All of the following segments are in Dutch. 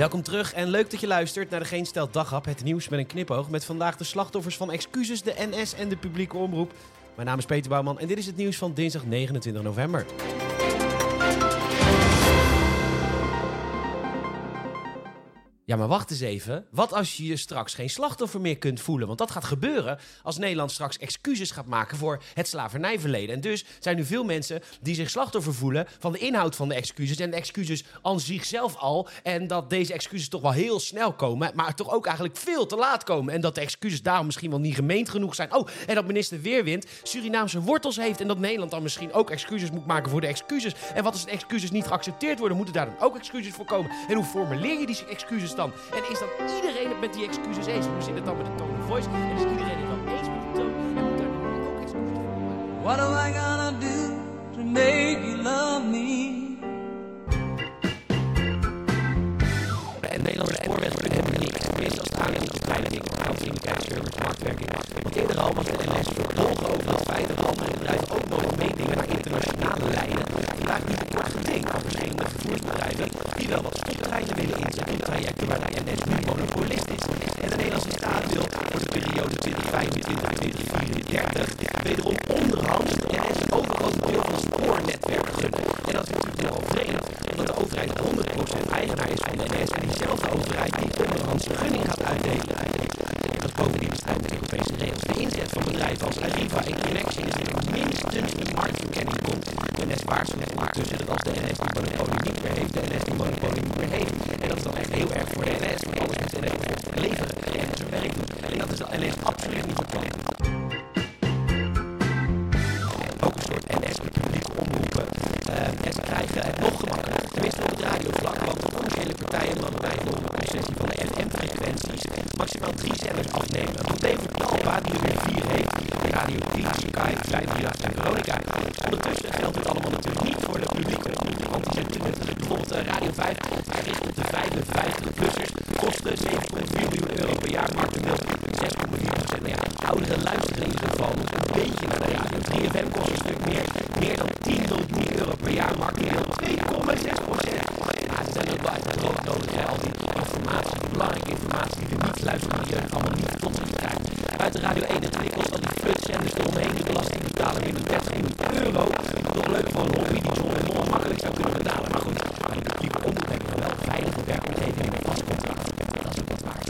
Welkom terug en leuk dat je luistert naar de Geen Stelt Daghap, het nieuws met een knipoog. Met vandaag de slachtoffers van excuses, de NS en de publieke omroep. Mijn naam is Peter Bouwman en dit is het nieuws van dinsdag 29 november. Ja, maar wacht eens even. Wat als je je straks geen slachtoffer meer kunt voelen? Want dat gaat gebeuren als Nederland straks excuses gaat maken voor het slavernijverleden. En dus zijn nu veel mensen die zich slachtoffer voelen van de inhoud van de excuses. En de excuses aan zichzelf al. En dat deze excuses toch wel heel snel komen, maar toch ook eigenlijk veel te laat komen. En dat de excuses daarom misschien wel niet gemeend genoeg zijn. Oh, en dat minister Weerwind Surinaamse wortels heeft. En dat Nederland dan misschien ook excuses moet maken voor de excuses. En wat als de excuses niet geaccepteerd worden? Moeten daar dan ook excuses voor komen? En hoe formuleer je die excuses dan? En is dan iedereen het met die excuses eens? Hoe zit het dan met de tone of voice? En is iedereen het dan eens met die toon? En moet daar dan ook excuses voor komen? What am I gonna do to make you love me? En Nederlandse worden helemaal niks. Tenminste, als het aankomt op kleine dingen, aanzienlijkheid, service, marktwerking. Want eerder al was de NS verbolgen over het feit dat andere bedrijven ook nog meedingen naar internationale lijnen. Vandaag nu wordt geding van verschillende vervoersbedrijven die wel wat stoptreinen willen inzetten op trajecten waar de NS nu monopolist is. En de Nederlandse staat wil voor de periode 2025-2034 wederom onderhands de NS een overgrote deel van het spoornetwerk gunnen. En dat is natuurlijk nogal vreemd, omdat de overheid 100% eigenaar is van de NS en diezelfde overheid die onderhands een gunning gaat uitdelen. Dat bovendien strijd met Europese regels. De inzet van bedrijven als Arriva en Connection is minstens een komt. De waarschuwt ondertussen dat als de NS die monopolie niet meer heeft, de NS die monopolie niet meer heeft. En dat is dan echt heel erg voor de NS, want anders moet de NS leveren en zijn werk doen. En dat is de NS absoluut niet van plan. Ook een soort NS met publieke omroepen. Uh, en ze krijgen het nog gemakkelijker, tenminste op het radiovlak. Want commerciële partijen mogen bij de concessie van de FM-frequenties maximaal drie zenders afnemen. Want David Talpa, die er weer vier heeft, Radio 10, Sky, 538 en Veronica. Ondertussen geldt dit allemaal natuurlijk niet voor de publieke omroep. Want die natuurlijk bijvoorbeeld Radio 5 gericht op de 55-plussers. Kosten 7,4 miljoen euro per jaar, marktendeel 6,4 procent. Nou ja, ouderen luisteren in een beetje naar de radio. 3FM kost een stuk meer, meer dan 10 miljoen euro per jaar, marktendeel 2,6 procent. Ja, dat zijn ook wel nodig, hè? al die informatie, belangrijke informatie die de niet-luisteren die allemaal niet tot zich krijgt. Buiten Radio 1 en Twikkels, al die flutzenders eromheen, de belasting betalen weer 30 miljoen euro. Nog leuk voor een hobby die en Mol makkelijk zou kunnen betalen. Maar goed, die hebben wel veilige werkomgeving en een vast contract. Dat is ook wat waard.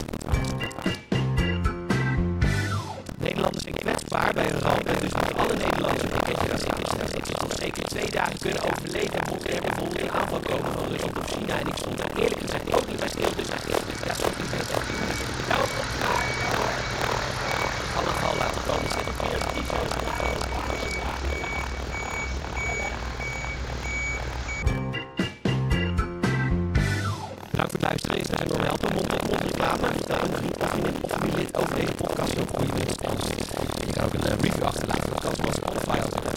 Nederlanders zijn kwetsbaar bij een ramp en dus moeten alle Nederlanders een pakketje racistische nog zeker twee dagen kunnen overleven. En mocht er bijvoorbeeld een aanval komen van Rusland of China en ik stond er eerlijk gezegd ook niet bij stil, dus ja, zo niet weten. bedankt voor het luisteren. Is en dan wel onder mond reclame aan je of je lid over deze podcast heel goede. Je kan ook een eh, review achterlaten alle Spotify.